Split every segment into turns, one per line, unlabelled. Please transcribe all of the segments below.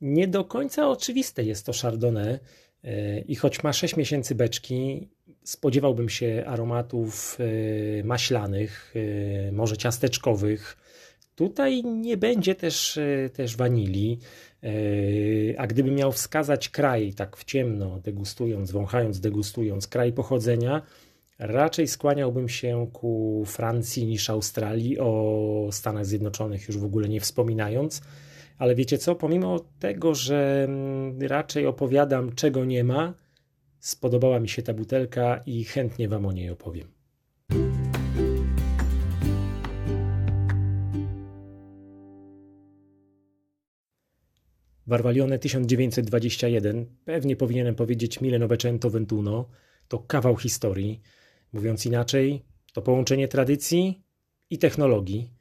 Nie do końca oczywiste jest to Chardonnay e, i choć ma 6 miesięcy beczki, spodziewałbym się aromatów e, maślanych, e, może ciasteczkowych. Tutaj nie będzie też, też wanilii, a gdybym miał wskazać kraj, tak w ciemno, degustując, wąchając, degustując, kraj pochodzenia, raczej skłaniałbym się ku Francji niż Australii, o Stanach Zjednoczonych już w ogóle nie wspominając. Ale wiecie co, pomimo tego, że mm, raczej opowiadam czego nie ma, spodobała mi się ta butelka i chętnie Wam o niej opowiem. Barwalione 1921, pewnie powinienem powiedzieć Mille Novecento Ventuno, to kawał historii. Mówiąc inaczej, to połączenie tradycji i technologii.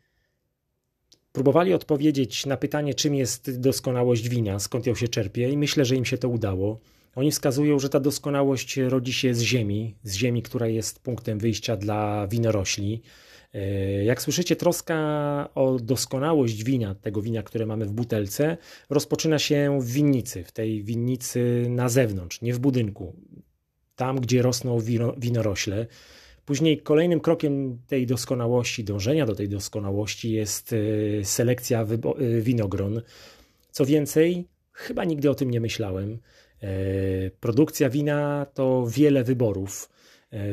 Próbowali odpowiedzieć na pytanie, czym jest doskonałość wina, skąd ją się czerpie, i myślę, że im się to udało. Oni wskazują, że ta doskonałość rodzi się z ziemi, z ziemi, która jest punktem wyjścia dla winorośli. E, jak słyszycie, troska o doskonałość wina, tego wina, które mamy w butelce, rozpoczyna się w winnicy, w tej winnicy na zewnątrz, nie w budynku, tam gdzie rosną winorośle. Później kolejnym krokiem tej doskonałości, dążenia do tej doskonałości jest e, selekcja e, winogron. Co więcej, chyba nigdy o tym nie myślałem. E, produkcja wina to wiele wyborów.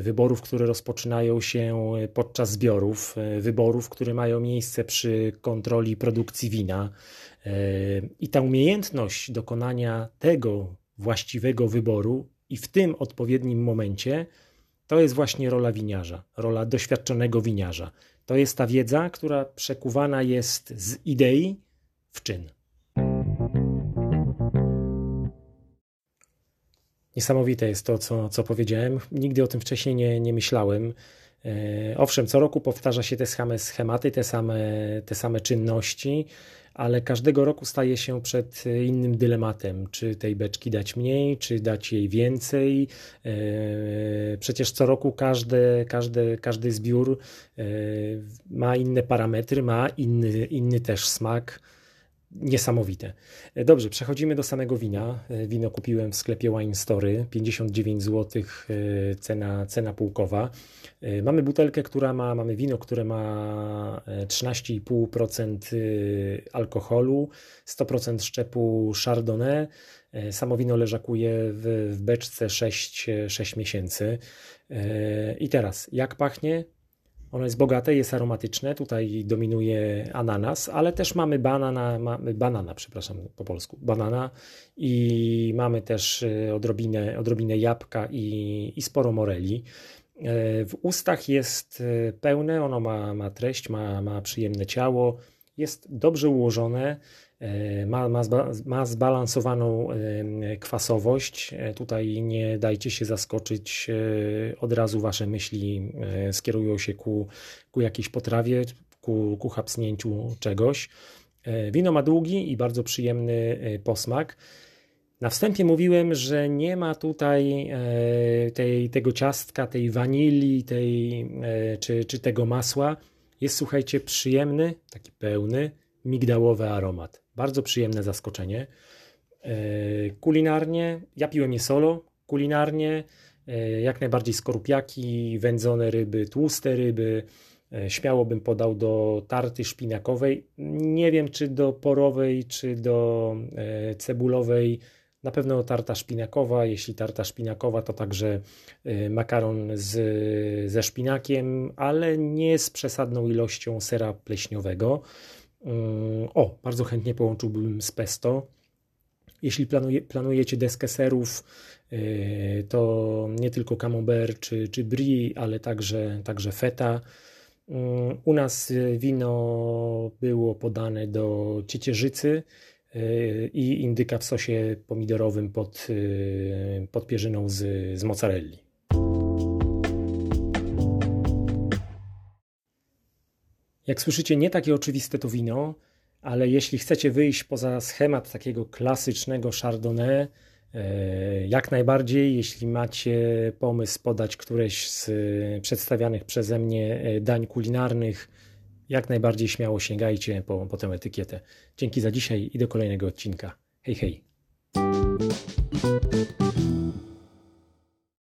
Wyborów, które rozpoczynają się podczas zbiorów, wyborów, które mają miejsce przy kontroli produkcji wina. I ta umiejętność dokonania tego właściwego wyboru i w tym odpowiednim momencie to jest właśnie rola winiarza, rola doświadczonego winiarza. To jest ta wiedza, która przekuwana jest z idei w czyn. Niesamowite jest to, co, co powiedziałem. Nigdy o tym wcześniej nie, nie myślałem. E, owszem, co roku powtarza się te same schematy, te same, te same czynności, ale każdego roku staje się przed innym dylematem, czy tej beczki dać mniej, czy dać jej więcej. E, przecież co roku każdy, każdy, każdy zbiór e, ma inne parametry, ma inny, inny też smak niesamowite. Dobrze, przechodzimy do samego wina. Wino kupiłem w sklepie Wine Story, 59 zł e, cena, cena półkowa. E, mamy butelkę, która ma, mamy wino, które ma 13,5% e, alkoholu, 100% szczepu Chardonnay. Samo wino leżakuje w, w beczce 6, 6 miesięcy. I teraz, jak pachnie? Ono jest bogate, jest aromatyczne, tutaj dominuje ananas, ale też mamy banana, mamy banana, przepraszam po polsku, banana i mamy też y, odrobinę, odrobinę jabłka i, i sporo moreli. E, w ustach jest y, pełne, ono ma, ma treść, ma, ma przyjemne ciało, jest dobrze ułożone, E, ma, ma, ma zbalansowaną e, kwasowość. E, tutaj nie dajcie się zaskoczyć, od razu wasze myśli skierują się ku, ku jakiejś potrawie, ku, ku chapsnięciu czegoś. Wino ma długi i bardzo przyjemny posmak. Na wstępie mówiłem, że nie ma tutaj tej, tego ciastka, tej wanilii, tej, czy, czy tego masła. Jest, słuchajcie, przyjemny, taki pełny, migdałowy aromat. Bardzo przyjemne zaskoczenie. E, kulinarnie, ja piłem je solo, kulinarnie e, jak najbardziej skorupiaki, wędzone ryby, tłuste ryby. E, śmiało bym podał do tarty szpinakowej. Nie wiem, czy do porowej, czy do cebulowej. Na pewno tarta szpinakowa. Jeśli tarta szpinakowa, to także makaron z, ze szpinakiem, ale nie z przesadną ilością sera pleśniowego. O, bardzo chętnie połączyłbym z pesto. Jeśli planuje, planujecie deskę serów, y, to nie tylko camembert czy, czy brie, ale także, także feta. U nas wino było podane do ciecierzycy y, i indyka w sosie pomidorowym pod, y, pod pierzyną z, z mozzarelli. Jak słyszycie, nie takie oczywiste to wino, ale jeśli chcecie wyjść poza schemat takiego klasycznego Chardonnay, e, jak najbardziej, jeśli macie pomysł podać któreś z przedstawianych przeze mnie e, dań kulinarnych, jak najbardziej śmiało sięgajcie po, po tę etykietę. Dzięki za dzisiaj i do kolejnego odcinka. Hej, hej.